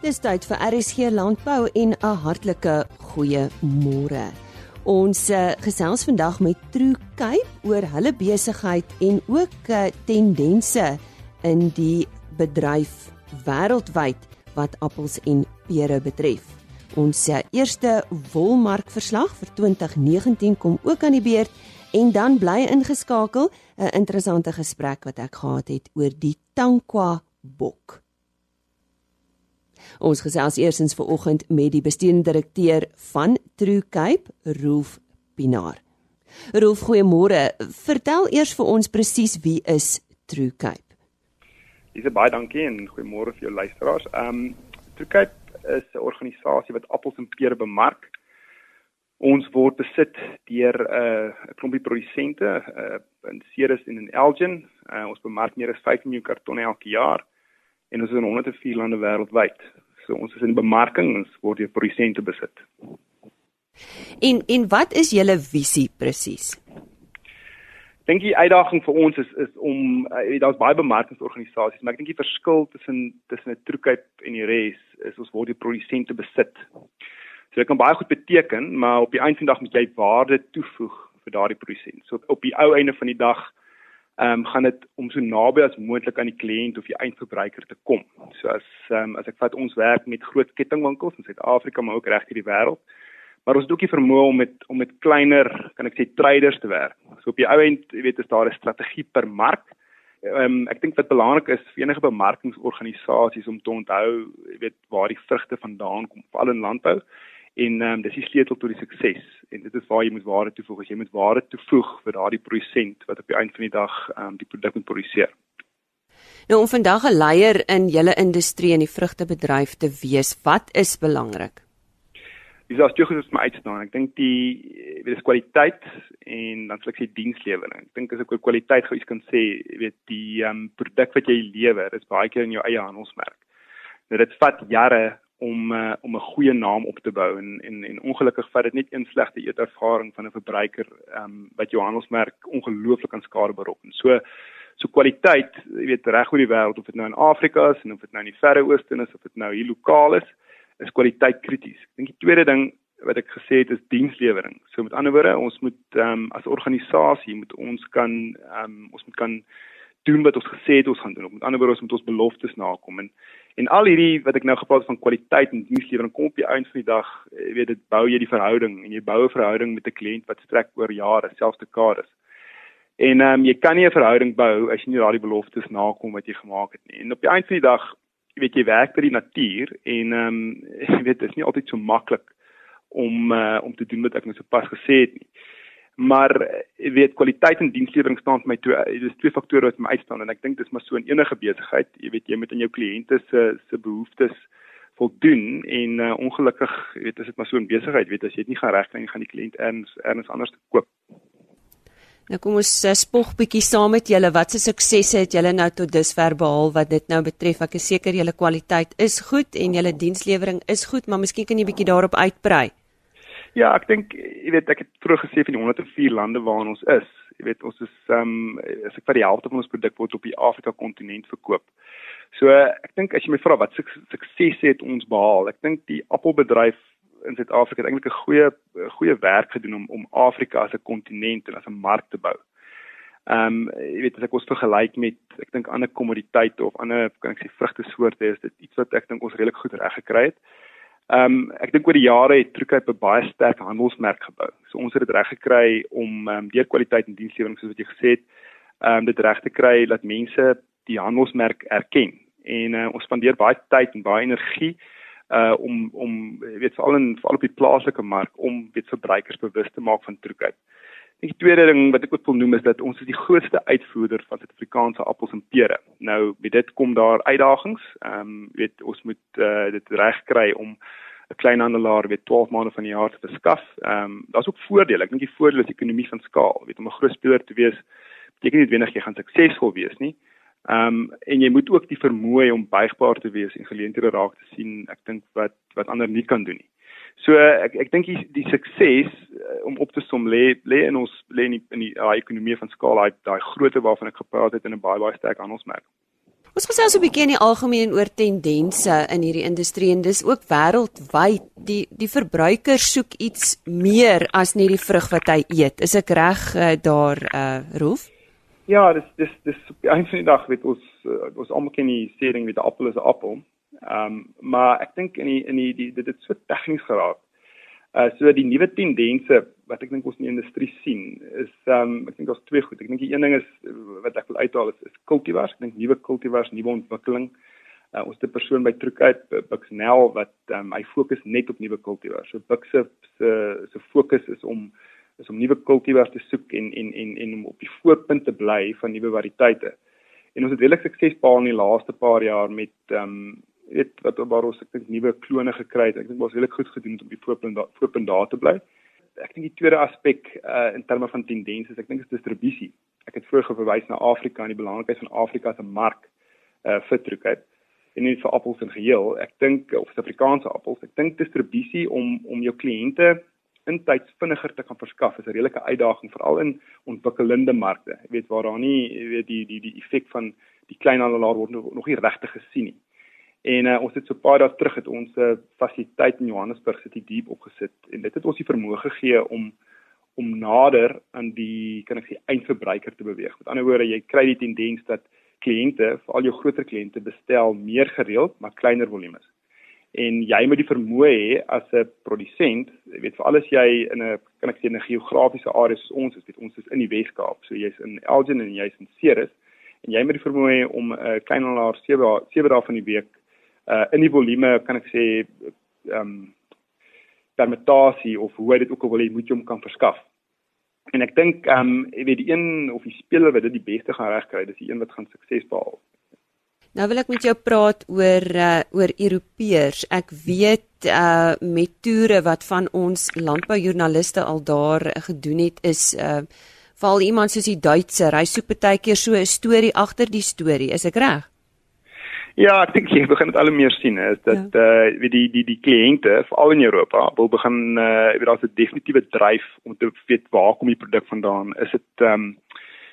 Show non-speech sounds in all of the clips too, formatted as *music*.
Dis tyd vir RSG Landbou en 'n hartlike goeie môre. Ons uh, gesels vandag met True Cape oor hulle besigheid en ook uh, tendense in die bedryf wêreldwyd wat appels en pere betref. Ons uh, eerste wolmarkverslag vir 2019 kom ook aan die beurt en dan bly ingeskakel 'n interessante gesprek wat ek gehad het oor die Tankwa bok. Ons gesels eersins ver oggend met die bestuurende direkteur van True Cape, Rolf Pinaar. Rolf, goeiemôre. Vertel eers vir ons presies wie is True Cape? Dis baie dankie en goeiemôre vir jou luisteraars. Ehm um, True Cape is 'n organisasie wat appels en pere bemark. Ons word besit deur 'n uh, klompie produsente uh, in Ceres en in Elgin. Uh, ons bemark meer as 5 miljoen kartonne elke jaar en ons is in 104 lande wêreldwyd. So ons is in bemarking, ons word deur produsente besit. En en wat is julle visie presies? Dink die uitdaging vir ons is is om uh, daar's baie bemarkingsorganisasies, maar ek dink die verskil tussen tussen 'n Truecape en die res is ons word deur produsente besit. So dit kan baie goed beteken, maar op die einde van die dag moet jy waarde toevoeg vir daardie produsent. So op die ou einde van die dag ehm um, gaan dit om so naby as moontlik aan die kliënt of die eindverbruiker te kom. So as ehm um, as ek vat ons werk met groot kettingwinkels in Suid-Afrika maar ook reg deur die wêreld. Maar ons het ook die vermoë om met om met kleiner, kan ek sê traders te werk. So op die ou end, jy weet, is daar 'n strategie per mark. Ehm um, ek dink wat belangrik is vir enige bemarkingsorganisasies om te onthou, jy weet, waar die vrugte vandaan kom, veral in landbou en ehm um, dis die sleutel tot die sukses en dit is waar jy moet waarde toevoeg as jy moet waarde toevoeg vir daardie produsent wat op die einde van die dag ehm um, die produk moet produseer. Nou om vandag 'n leier in julle industrie en die vrugtebedryf te wees, wat is belangrik? Dis as jy gesê my uitstaan. Ek dink die weet dis kwaliteit en dan sal ek sê dienslewering. Ek dink as ek oor kwaliteit gou iets kan sê, weet die ehm um, produk wat jy lewer, is baie keer in jou eie handelsmerk. Nou dit vat jare om uh, om 'n goeie naam op te bou en en en ongelukkig vat dit net een slegte eetervaring van 'n verbruiker ehm um, wat jou handelsmerk ongelooflik aan skade berokken. So so kwaliteit, jy weet reg oor die wêreld of dit nou in Afrika is en of dit nou in die Verre Ooste is of dit nou hier lokaal is, is kwaliteit krities. Ek dink die tweede ding wat ek gesê het is dienslewering. So met ander woorde, ons moet ehm um, as organisasie moet ons kan ehm um, ons moet kan doen wat ons gesê het ons gaan doen. Met ander woorde, ons moet ons beloftes nakom en En al hierdie wat ek nou gepraat van kwaliteit en dienslewering kom op die einde van die dag, jy weet dit bou jy die verhouding en jy bou 'n verhouding met 'n kliënt wat strek oor jare, selfs dekades. En ehm um, jy kan nie 'n verhouding bou as jy nie daardie beloftes nakom wat jy gemaak het nie. En op die einde van die dag, jy weet jy werk by die natuur en ehm um, *laughs* jy weet dit is nie altyd so maklik om uh, om te doen wat ek nou sopas gesê het nie maar jy weet kwaliteit en dienslewering staan vir my twee dis twee faktore wat my uitstaan en ek dink dis maar so in enige besigheid. Jy weet jy moet aan jou kliënte se se behoeftes voldoen en uh, ongelukkig weet as dit maar so 'n besigheid. Weet as jy dit nie gaan regkry gaan die kliënt erns erns anders koop. Nou kom ons uh, spog bietjie saam met julle. Wat se suksesse het julle nou tot dusver behaal wat dit nou betref? Ek is seker julle kwaliteit is goed en julle dienslewering is goed maar miskien kan jy bietjie daarop uitbrei Ja, ek dink jy weet ek het gesê van die 104 lande waarin ons is. Jy weet ons is ehm um, as ek vir die helfte van ons produk word op die Afrika kontinent verkoop. So ek dink as jy my vra wat sukses het ons behaal, ek dink die appelbedryf in Suid-Afrika het eintlik 'n goeie goeie werk gedoen om om Afrika as 'n kontinent en as 'n mark te bou. Ehm um, jy weet as ek ons vergelyk met ek dink ander kommoditeite of ander kan ek sê vrugtesoorte is dit iets wat ek dink ons redelik goed reg gekry het. Ehm um, ek dink oor die jare het Truecape 'n baie sterk handelsmerk gebou. So ons het dit reg gekry om ehm um, deur kwaliteit en dienslewering soos wat jy gesê het, ehm um, dit reg te kry dat mense die handelsmerk erken. En uh, ons spandeer baie tyd en baie energie uh om om weet veral in veral op die plaaslike mark om weet verbruikers bewus te maak van Truecape. Die tweede ding wat ek ook wil noem is dat ons is die grootste uitvoerder van Suid-Afrikaanse appels en pere. Nou, met dit kom daar uitdagings. Ehm um, weet ons moet uh, dit regkry om 'n kleinhandelaar weet 12 maande van die jaar te verskaf. Ehm um, daar's ook voordele. Ek dink die voordeel is ekonomie van skaal. Weet om 'n groot speler te wees beteken nie noodwendig jy gaan suksesvol wees nie. Ehm um, en jy moet ook die vermoë om buigbaar te wees en geleenthede raak te sien. Ek dink wat wat ander nie kan doen nie. So ek ek dink die, die sukses uh, om op te som lê lê in ons lê in die, in die uh, ekonomie van skaal daai grootte waarvan ek gepraat het in 'n baie baie sterk handelsmerk. Ons gesels 'n bietjie in die algemeen oor tendense in hierdie industrie en dis ook wêreldwyd. Die die verbruiker soek iets meer as net die vrug wat hy eet. Is ek reg uh, daar uh Rolf? Ja, dis dis dis een van die dag weet ons uh, ons almal ken die sê ding met 'n appel is 'n appel. Ehm um, maar ek dink in die in die, die dit het so tegnies geraak. Uh so die nuwe tendense wat ek dink ons in die industrie sien is ehm um, ek dink daar's twee goed. Ek dink die een ding is wat ek wil uithaal is, is kultivars. Ek dink nuwe kultivars, nuwe ontwikkeling. Uh, ons het 'n persoon by Trukuit Buxnel wat ehm um, hy fokus net op nuwe kultivars. So Bux se se fokus is om is om nuwe kultivars te soek en en en en om op die voorpunt te bly van nuwe variëteite. En ons het redelik sukses behaal in die laaste paar jaar met ehm um, weet wat waar ons ek dink nuwe klone gekry het. Ek dink ons het redelik goed gedoen om die voorpunt voorpunt daar te bly ek dink die tweede aspek uh, in terme van tendense, ek dink is distribusie. Ek het vroeër verwys na Afrika en die belangrikheid van Afrika as 'n mark uh vir troekheid en nie vir appels in geheel. Ek dink of Suid-Afrikaanse appels, ek dink distribusie om om jou kliënte intyds vinniger te kan verskaf is 'n redelike uitdaging veral in ontwikkelende markte. Jy weet waar daar nie jy weet die die die effek van die kleinhandelaar word nog nie regtig gesien nie. En uh, ons het so paar dae terug het ons 'n uh, fasiliteit in Johannesburg sit die diep opgesit en dit het ons die vermoë gegee om om nader aan die kan ek sê eindverbruiker te beweeg. Met ander woorde, jy kry die tendens dat kliënte, veral jou groter kliënte bestel meer gereeld, maar kleiner volumes. En jy moet die vermoë hê as 'n produsent, jy weet vir alles jy in 'n kan ek sê 'n geografiese area soos ons is, weet ons is in die Wes-Kaap, so jy's in Elgin en jy's in Ceres en jy moet die vermoë hê om 'n uh, kleinhandelaar 7 7 dae van die week uh in die volume kan ek sê ehm um, permutasie of hoe dit ook al wil jy moet jy hom kan verskaf. En ek dink ehm um, jy weet die een of die speler wat dit die beste gaan regkry, dis die een wat gaan sukses behaal. Nou wil ek met jou praat oor uh oor Europeërs. Ek weet uh met toere wat van ons landboujoernaliste al daar gedoen het is uh val iemand soos die Duitser, hy soek baie keer so 'n storie agter die storie. Is ek reg? Ja, ek dink jy begin dit al meer sien is dat ja. uh wie die die die kliënte veral in Europa wil begin uh weet daar's 'n definitiewe dryf om te weet waar kom die produk vandaan. Is dit ehm um,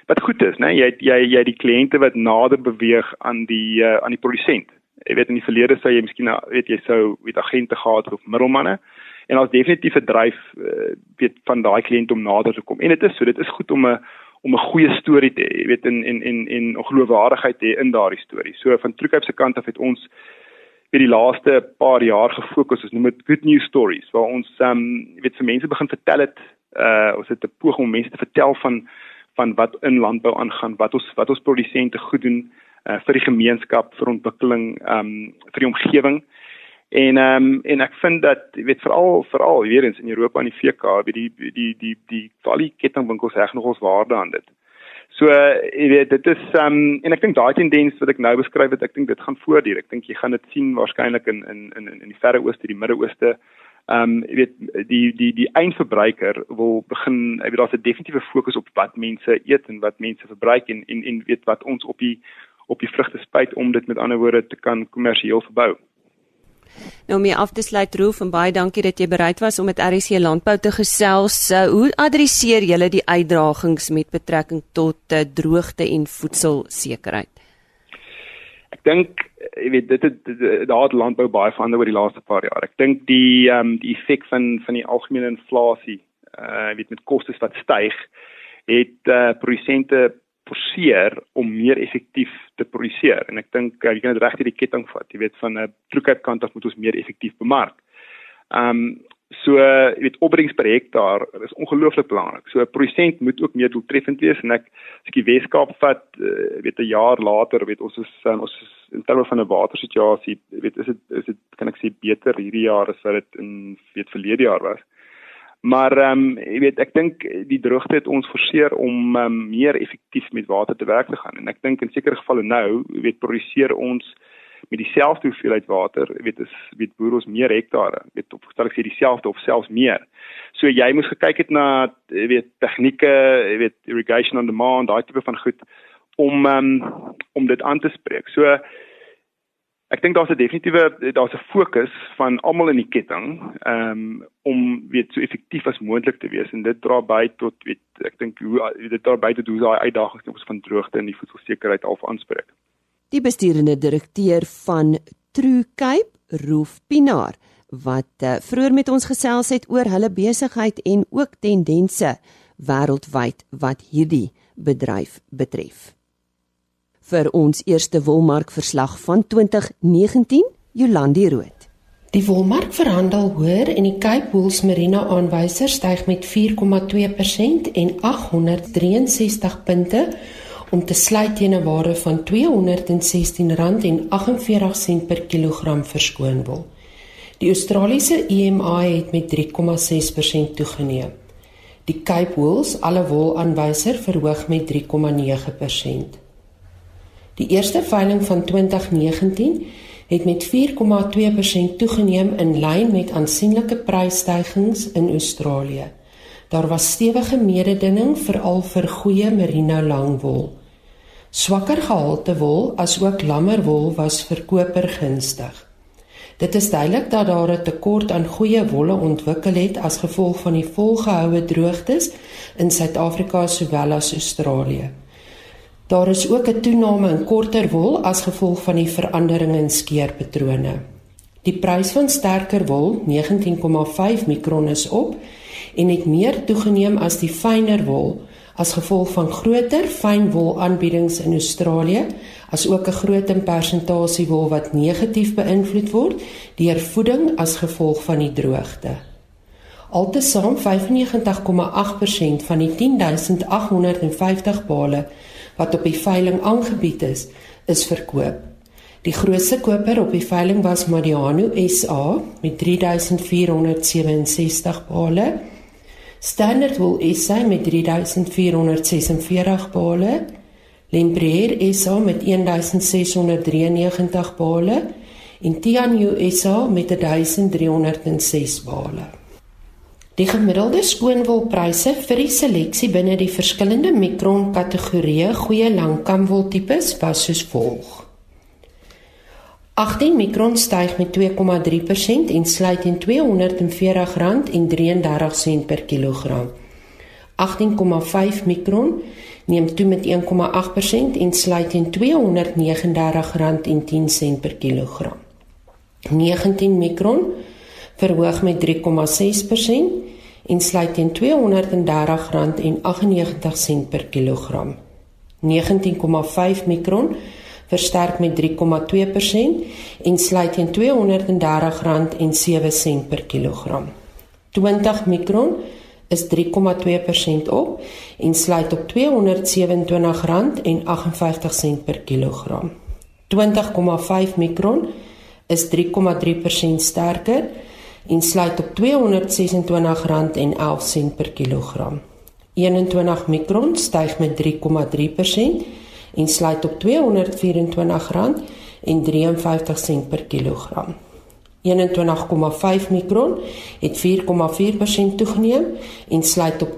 wat goed is, né? Jy jy jy die kliënte wat nader beweeg aan die uh aan die produsent. Jy weet in die verlede sou jy miskien weet jy sou weet agente gehad of middelmanne en daar's definitief 'n dryf uh, weet van daai kliënt om nader te kom. En dit is so, dit is goed om 'n om 'n goeie storie te hê, jy weet in en en en geloofwaardigheid hê in daardie storie. So van Truecape se kant af het ons vir die laaste paar jaar gefokus ons noem dit good news stories waar ons um jy weet vir mense begin vertel het uh ons het 'n poging om mense te vertel van van wat in landbou aangaan, wat ons wat ons produsente goed doen uh vir die gemeenskap, vir ontwikkeling, um vir die omgewing. En ehm um, en ek vind dat jy weet veral veral weer eens in Europa en die VK, weet die die die die die valie kettingwinkels reg nog ons waarde aan dit. So jy weet dit is ehm um, en ek dink daai tendens wat ek nou beskryf het, ek dink dit gaan voortduur. Ek dink jy gaan dit sien waarskynlik in in in in die Verre Ooste, die Midde-Ooste. Ehm um, jy weet die die die eindverbruiker wil begin, jy weet daar's 'n definitiewe fokus op wat mense eet en wat mense verbruik en en en weet wat ons op die op die vrugte spuit om dit met ander woorde te kan kommersieel verbou. Nou om mee af te sluit Roof en baie dankie dat jy bereid was om met RC Landbou te gesels. Uh, hoe adresseer julle die uitdagings met betrekking tot uh, droogte en voedselsekerheid? Ek dink jy weet dit het daar het landbou baie verander oor die laaste paar jaar. Ek dink die ehm um, die effek van van die algemene inflasie, uh jy weet met kostes wat styg, het uh produsente forceer om meer effektief te produseer en ek dink uh, jy kan dit reg hierdie ketting vat jy weet van 'n uh, Truecape kant af moet ons meer effektief bemark. Ehm um, so uh, jy weet opbrengs per hektaar is ongelooflik belangrik. So 'n produsent moet ook meer doeltreffend wees en ek as ek die Weskaap vat uh, weet 'n jaar later weet ons is uh, ons is in terme van 'n watersituasie weet is dit is dit kan ek sê beter hierdie jaar as wat dit in weet verlede jaar was. Maar ehm um, jy weet ek dink die droogte het ons forceer om um, meer effektief met water te werk te gaan en ek dink in sekere gevalle nou weet produseer ons met dieselfde hoeveelheid water weet is weet boer ons meer hektare weet op stel ek sê dieselfde of selfs meer. So jy moet gekyk het na weet tegnieke weet irrigation on demand daai tipe van goed om um, om dit aan te spreek. So Ek dink daar's 'n definitiewe daar's 'n fokus van almal in die ketting um, om weet so effektief as moontlik te wees en dit dra by tot weet ek dink hoe dit dra by tot hoe daai uitdagings ons van droogte en die voedselsekerheid al aanspreek. Die besturende direkteur van True Cape, Roof Pinaar, wat uh, vroeër met ons gesels het oor hulle besigheid en ook tendense wêreldwyd wat hierdie bedryf betref. Vir ons eerste wolmark verslag van 2019, Jolandi Rood. Die wolmark verhandel hoër en die Cape Wools Merino aanwyser styg met 4,2% en 863 punte om te sluit teen 'n waarde van R216,48 per kilogram verskoon wol. Die Australiese EMA het met 3,6% toegeneem. Die Cape Wools alle wol aanwyser verhoog met 3,9%. Die eerste veiling van 2019 het met 4,2% toegeneem in lyn met aansienlike prysstygings in Australië. Daar was stewige mededinging veral vir goeie merino langwol. Swakker gehalte wol asook lammer wol was verkoper gunstig. Dit is duidelik dat daar 'n tekort aan goeie wolle ontwikkel het as gevolg van die volgehoue droogtes in Suid-Afrika sowel as Australië. Daar is ook 'n toename in korter wol as gevolg van die verandering in skeerpatrone. Die prys van sterker wol, 19,5 mikron is op en het meer toegeneem as die fynere wol as gevolg van groter fynwol aanbiedings in Australië, as ook 'n groter persentasie wol wat negatief beïnvloed word deur voeding as gevolg van die droogte. Altesaam 95,8% van die 10850 bale wat op die veiling aangebied is, is verkoop. Die grootste koper op die veiling was Madiano SA met 3467 bale Standard Wool SA met 3446 bale, Lembrier SA met 1693 bale en Tianyu SA met 1306 bale. Die gemiddelde skoonwolpryse vir die seleksie binne die verskillende mikron kategorieë goeie langkamwol tipes was soos volg: 18 mikron styg met 2,3% en sluit teen R240,33 per kilogram. 18,5 mikron neem toe met 1,8% en sluit teen R239,10 per kilogram. 19 mikron verhoog met 3,6% en sluit teen R230,98 per kilogram. 19,5 mikron versterk met 3,2% en sluit teen R230,07 per kilogram. 20 mikron is 3,2% op en sluit op R227,58 per kilogram. 20,5 mikron is 3,3% sterker en sluit op R226,11 per kilogram. 21 mikron styg met 3,3% en sluit op R224,53 per kilogram. 21,5 mikron het 4,4% toegeneem en sluit op R217,05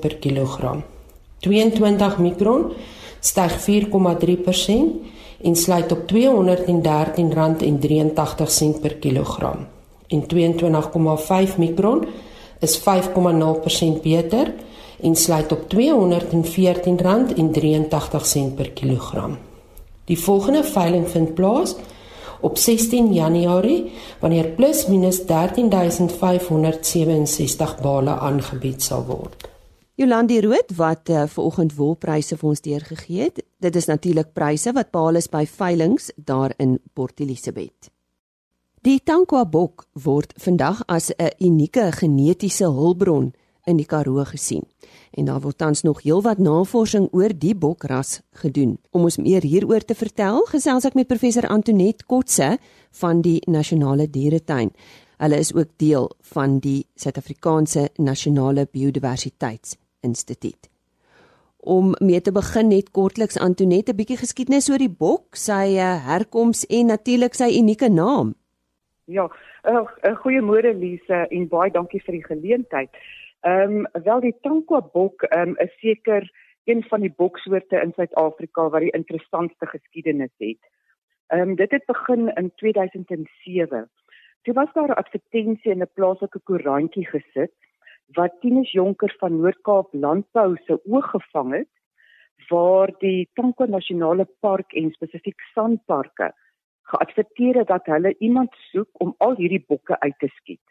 per kilogram. 22 mikron styg 4,3% en sluit op R213,83 per kilogram. En 22,5 mikron is 5,0% beter en sluit op R214,83 per kilogram. Die volgende veiling vind plaas op 16 Januarie wanneer plus minus 13567 bale aangebied sal word. Jolandi Rood wat uh, vanoggend wolpryse vir ons deurgegee het. Dit is natuurlik pryse wat behaal is by veilinge daar in Port Elizabeth. Die Tankwa bok word vandag as 'n unieke genetiese hulpbron in die Karoo gesien. En daar word tans nog heelwat navorsing oor die bokras gedoen. Om ons meer hieroor te vertel, gesels ek met professor Antoinette Kotse van die Nasionale Dieretuin. Hulle is ook deel van die Suid-Afrikaanse Nasionale Biodiversiteitsinstituut. Om mee te begin net kortliks Antoinette 'n bietjie geskiedenis oor die bok, sy eh, herkoms en natuurlik sy unieke naam. Ja, 'n uh, uh, goeiemôre Lise en baie dankie vir die geleentheid. Ehm um, wel die Tankwa bok um, is seker een van die boksoorte in Suid-Afrika wat die interessantste geskiedenis het. Ehm um, dit het begin in 2007. Toe was daar 'n advertensie in 'n plaaslike koerantjie gesit wat Tinus Jonker van Noord-Kaap Landbou se oog gevang het waar die Tankwa Nasionale Park en spesifiek Sanparke geadverteer het dat hulle iemand soek om al hierdie bokke uit te skiet.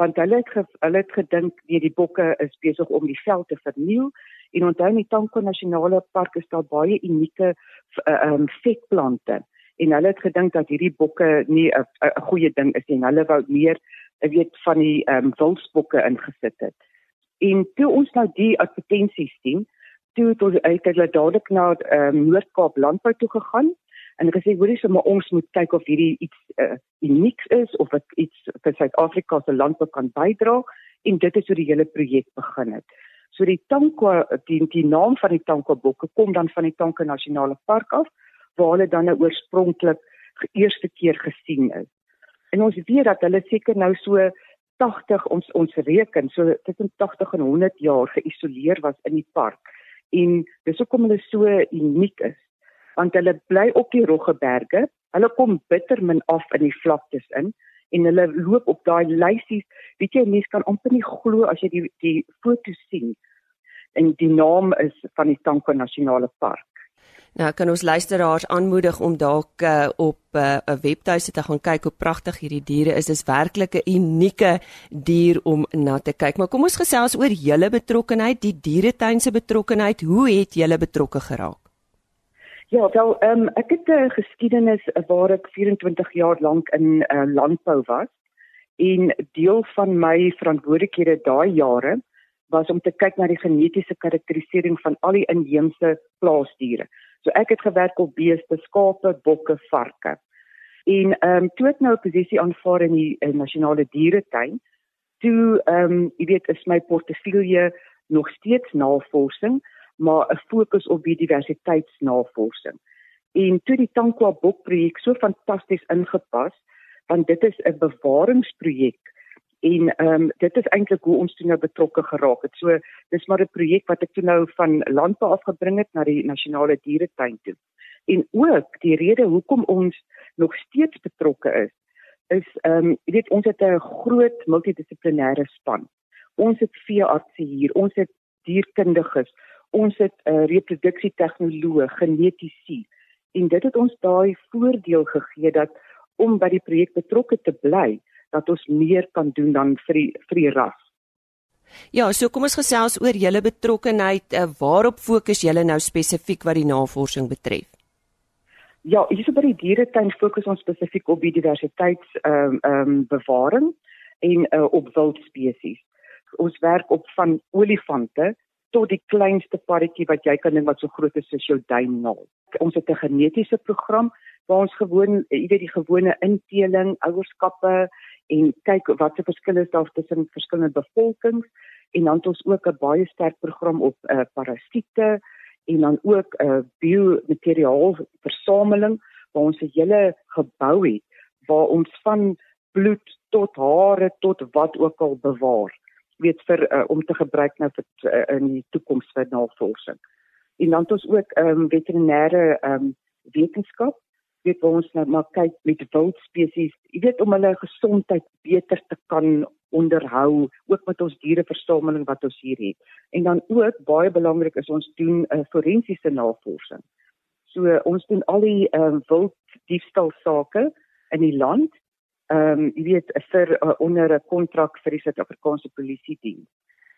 Want hulle het ge, hulle het gedink nee die bokke is besig om die veld te verniel. En onthou in die Tankwa Nasionale Park is daar baie unieke ehm um, vetplante. En hulle het gedink dat hierdie bokke nie 'n goeie ding is en hulle wou meer weet van die ehm um, wildsbokke ingesit het. En toe ons nou die advertensies sien, toe het ons uit hulle dadelik na ehm uh, Noord-Kaap landbou toe gegaan en hulle gesê hoorie sommer ons moet kyk of hierdie iets uh, unieks is of dit iets vir Suid-Afrika se landbou kan bydra en dit is hoe die hele projek begin het. So die Tankwa die, die naam van die Tankwa bokke kom dan van die Tankwa Nasionale Park af waar hulle dan nou oorspronklik eerste keer gesien is. En ons weet dat hulle seker nou so 80 ons ons reken so tussen 80 en 100 jaar geïsoleer was in die park. En dis hoekom hulle so uniek is want hulle bly op die Roggeberge. Hulle kom bitter min af in die vlaktes in en hulle loop op daai lysies. Weet jy mense kan amper nie glo as jy die die foto sien. En die naam is van die Tankwa Nasionale Park Nou kan ons luisteraars aanmoedig om dalk uh, op eh, 'n uh, webtuiste te gaan kyk hoe pragtig hierdie diere is. Dis werklik 'n unieke dier om na te kyk. Maar kom ons gesels oor julle betrokkeheid, die dieretuin se betrokkeheid. Hoe het julle betrokke geraak? Ja, wel, um, ek het 'n geskiedenis waar ek 24 jaar lank in uh, landbou was en deel van my verantwoordelikhede daai jare was om te kyk na die genetiese karakterisering van al die inheemse plaasdiere. So ek het gewerk op beeste, skape, bokke, varke. En ehm um, toe ek nou 'n posisie aanvaar in die in nasionale dieretuin, toe ehm um, jy weet is my portefeulje nog steeds navorsing, maar 'n fokus op biodiversiteitsnavorsing. En toe die Tankwa bokprojek so fantasties ingepas, want dit is 'n bewaringsprojek en ehm um, dit is eintlik hoe ons toe nou betrokke geraak het. So dis maar 'n projek wat ek toe nou van landbou afgebring het na die nasionale dieretuin toe. En ook die rede hoekom ons nog steeds betrokke is is ehm um, jy weet ons het 'n groot multidissiplinêre span. Ons het veeartse hier, ons het dierkundiges, ons het 'n uh, reproduksietegnoloog, genetiese en dit het ons daai voordeel gegee dat om by die projek betrokke te bly dat ons meer kan doen dan vir die, vir die ras. Ja, so kom ons gesels oor julle betrokkeheid. Uh, waarop fokus julle nou spesifiek wat die navorsing betref? Ja, hier by die dieretuin fokus ons spesifiek op biodiversiteits ehm um, ehm um, bewaring en uh, op wildspesies. Ons werk op van olifante tot die kleinste parretjie wat jy kan dink wat so groot is soos jou duimnaal. Ons het 'n genetiese program waar ons gewoon, jy weet die gewone inteling, ouerskappe en kyk wat se verskille is daar tussen verskillende bevolkings en dan het ons ook 'n baie sterk program op uh, parasiete en dan ook 'n uh, biomateriaal versameling waar ons 'n hele gebou het waar ons van bloed tot hare tot wat ook al bewaar weet vir uh, om te gebruik nou vir uh, in die toekoms vir navorsing. En dan het ons ook ehm um, veterinêre ehm um, wetenskap weet waar ons nou maar kyk met wildspesies, jy weet om hulle gesondheid beter te kan onderhou, ook met ons diereversameling wat ons hier het. En dan ook baie belangrik is ons doen 'n uh, eh, forensiese navorsing. So ons doen al die ehm uh, wild diefstal sake in die land. Ehm um, jy weet vir uh, onder 'n kontrak vir die Suid-Afrikaanse Polisie diens.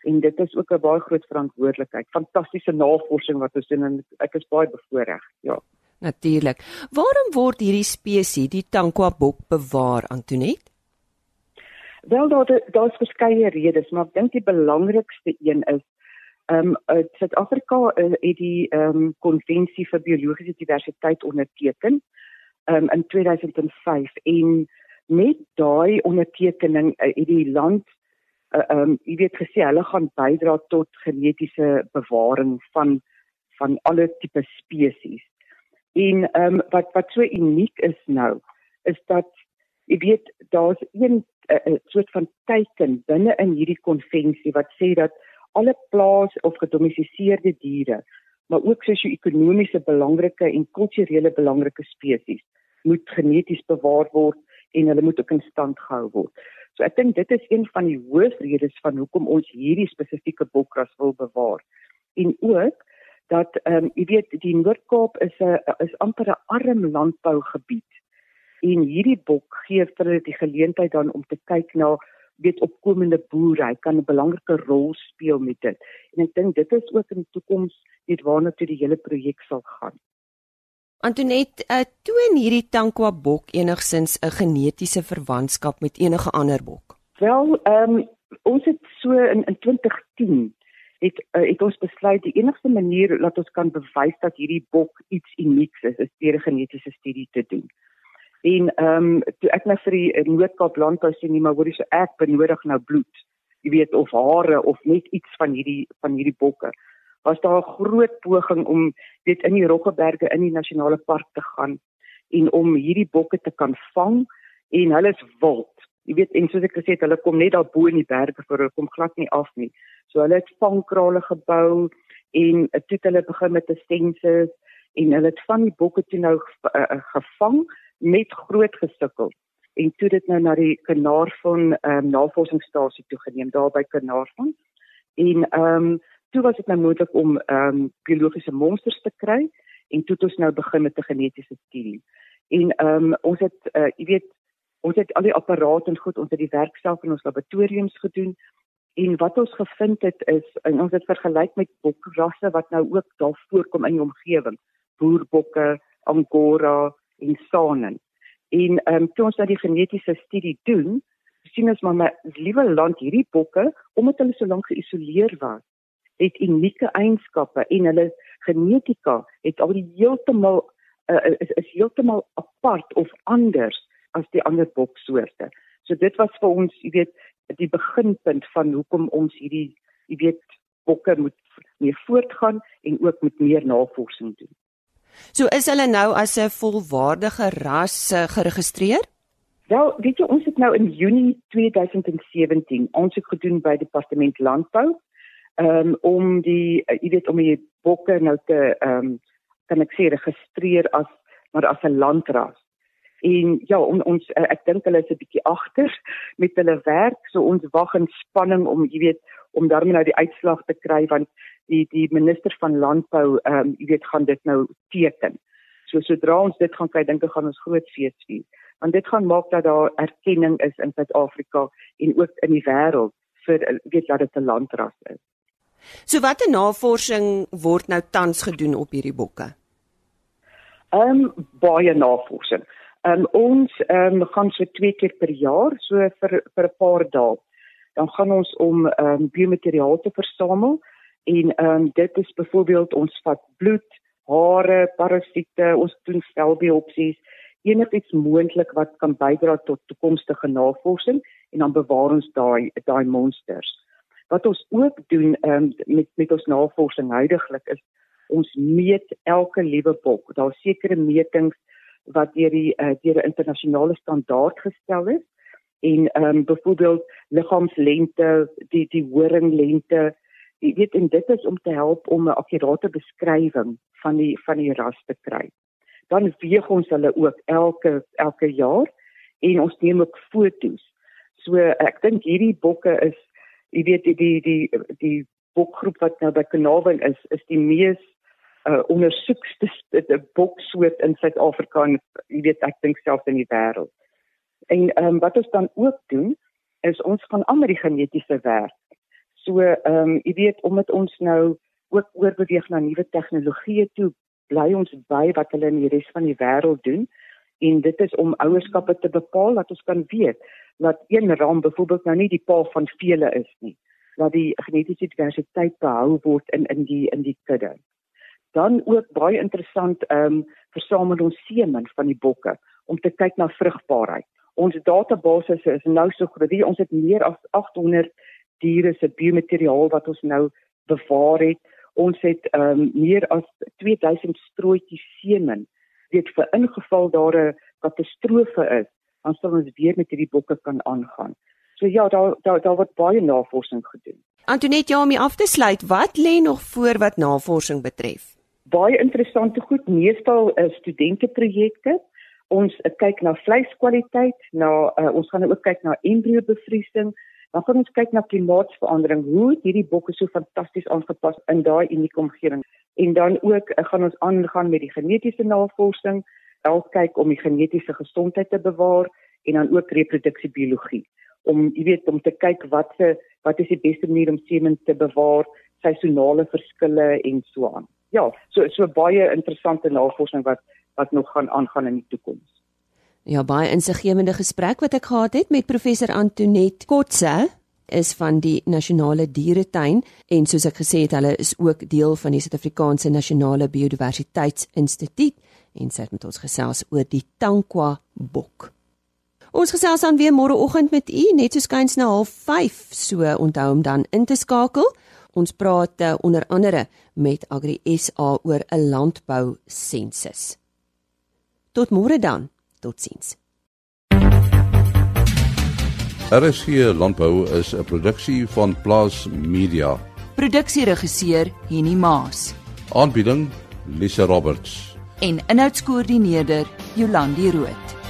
En dit is ook 'n baie groot verantwoordelikheid. Fantastiese navorsing wat ons doen en ek is baie bevoorreg. Ja. Natuurlik. Waarom word hierdie spesies, die Tankwa bok, bewaar, Antonet? Wel daar daar's verskeie redes, maar ek dink die belangrikste een is ehm um, Suid-Afrika uh, het die ehm um, konvensie vir biologiese diversiteit onderteken um, in 2005 en met daai ondertekening uh, het die land eh, ehm uh, um, jy weet gesê hulle gaan bydra tot genetiese bewaring van van alle tipe spesies. En ehm um, wat wat so uniek is nou is dat jy weet daar's een uh, soort van teken binne in hierdie konvensie wat sê dat alle plaas of gedomestiseerde diere, maar ook sosio-ekonomiese belangrike en kulturele belangrike spesies moet geneties bewaar word en hulle moet ook in stand gehou word. So ek dink dit is een van die hoofredes van hoekom ons hierdie spesifieke bokras wil bewaar. En ook dat ehm um, jy weet die Noord-Kaap is 'n is amper 'n arm landbougebied. En hierdie bok gee vir hulle die geleentheid dan om te kyk na weet opkomende boere, hy kan 'n belangrike rol speel met dit. En ek dink dit is ook in die toekoms weet waarna toe die hele projek sal gaan. Antonet, uh, toon hierdie Tankwa bok enigsins 'n genetiese verwantskap met enige ander bok? Wel, ehm um, ons het so in in 2010 het uh, het ons besluit die enigste manier dat ons kan bewys dat hierdie bok iets unieks is, is deur 'n genetiese studie te doen. En ehm um, toe ek nou vir die eh, Noord-Kaap landbou sien nie, maar hoorie so ek benodig nou bloed. Jy weet of hare of net iets van hierdie van hierdie bokke. Was daar 'n groot poging om weet in die Roggeberge in die nasionale park te gaan en om hierdie bokke te kan vang en hulle is wild. Jy weet en soos ek gesê het, hulle kom net daar bo in die berge voor hulle kom glad nie af nie. So hulle het vangkrale gebou en toe het hulle begin met 'n sensus en hulle het van die bokke toe nou uh, gevang met groot gesukkel en toe dit nou na die Kanaarvan ehm um, navorsingsstasie toe geneem daar by Kanaarvan en ehm um, toe was dit nou moontlik om ehm um, biologiese monsters te kry en toe het ons nou begin met 'n genetiese studie. En ehm um, ons het uh, jy weet ons het al die apparate en goed ons het die werk self in ons laboratoriums gedoen en wat ons gevind het is en ons het vergelyk met bokrasse wat nou ook daar voorkom in die omgewing boerbokke, angora, en Sanen. En ehm um, toe ons nou die genetiese studie doen, sien ons maar my liewe land hierdie bokke omdat hulle so lank geïsoleer was, het unieke eienskappe en hulle genetika het al heeltemal uh, is, is heeltemal apart of anders as die ander boksoorte. So dit was vir ons, jy weet, die beginpunt van hoekom ons hierdie jy weet bokke moet meer voortgaan en ook met meer navorsing doen. So is hulle nou as 'n volwaardige ras uh, geregistreer? Wel, weet jy, ons het nou in Junie 2017 aansoek gedoen by Departement Landbou um, om die uh, jy weet om die bokke nou te ehm um, kan ek sê registreer as maar as 'n landras. En ja, on, ons uh, ek dink hulle is 'n bietjie agter met hulle werk, so ons wag in spanning om jy weet om daarmee nou die uitslag te kry want die die minister van landbou ehm um, jy weet gaan dit nou teken. So sodra ons dit gaan kry, dink ek gaan ons groot fees vier. Want dit gaan maak dat daar erkenning is in Suid-Afrika en ook in die wêreld vir weet dat dit 'n landras is. So watter navorsing word nou tans gedoen op hierdie bokke? Ehm um, baie navorsing. Ehm um, ons ehm um, gaan so twee keer per jaar so vir vir 'n paar dae. Dan gaan ons om ehm um, biomateriaal te versamel en ehm um, dit is byvoorbeeld ons vat bloed, hare, parasiete, ons doen selbiopsies, enigiets moontlik wat kan bydra tot toekomstige navorsing en dan bewaar ons daai daai monsters. Wat ons ook doen ehm um, met met ons navorsing huidigelik is ons meet elke liewe bok. Daar's sekere metings wat deur die uh, deur 'n internasionale standaard gestel is en ehm um, byvoorbeeld liggaamslengte, die die horinglengte, Jy weet en dit is om te help om 'n akkurate beskrywing van die van die ras te kry. Dan weeg ons hulle ook elke elke jaar en ons neem ook foto's. So ek dink hierdie bokke is jy weet die die die die bokgroep wat nou by Kanawin is is die mees uh, ondersoekste boksoort in Suid-Afrika en jy weet ek dink selfs in die wêreld. En ehm um, wat ons dan ook doen is ons gaan aan met die genetiese werk So ehm um, jy weet omdat ons nou ook oorbeweeg na nuwe tegnologieë toe, bly ons by wat hulle in die res van die wêreld doen en dit is om ouerskappe te bepaal dat ons kan weet dat een ram byvoorbeeld nou nie die pa van vele is nie dat die genetiese diversiteit behou word in in die in die kudde. Dan ook baie interessant ehm um, versamel ons semen van die bokke om te kyk na vrugbaarheid. Ons database is nou so groot, ons het meer as 800 diere se biomateriaal wat ons nou bewaar het. Ons het ehm um, meer as 2000 strooitjies semen. Dit vir ingeval daar 'n katastrofe is, dan sal ons weer met hierdie bokke kan aangaan. So ja, daar daar daar word baie navorsing gedoen. Antoinette, ja, om af te sluit, wat lê nog voor wat navorsing betref? Baie interessante goed, meestal uh, studenteprojekte. Ons uh, kyk na vleiskwaliteit, na uh, ons gaan ook kyk na embrio bevriesing, Dan gaan ons kyk na klimaatsverandering. Hoe het hierdie bokke so fantasties aangepas in daai unieke omgewing? En dan ook uh, gaan ons aangaan met die genetiese navorsing, elk kyk om die genetiese gesondheid te bewaar en dan ook reproduksiebiologie om jy weet om te kyk wat se wat is die beste manier om semen te bewaar, seisonale verskille en so aan. Ja, so so baie interessante navorsing wat wat nog gaan aangaan in die toekoms. Ja, baie insiggewende gesprek wat ek gehad het met professor Antoinette Kotse is van die Nasionale Dieretuin en soos ek gesê het, hulle is ook deel van die Suid-Afrikaanse Nasionale Biodiversiteitsinstituut en sy het met ons gesels oor die Tankwa bok. Ons gesels dan weer môreoggend met u net so skuins na 05:30, so onthou om dan in te skakel. Ons praat uh, onder andere met Agri SA oor 'n landbou sensus. Tot môre dan. Totsiens. RSG Landbou is 'n produksie van Plaas Media. Produksieregisseur Henny Maas. Aanbieding Lisa Roberts. En inhoudskoördineerder Jolandi Root.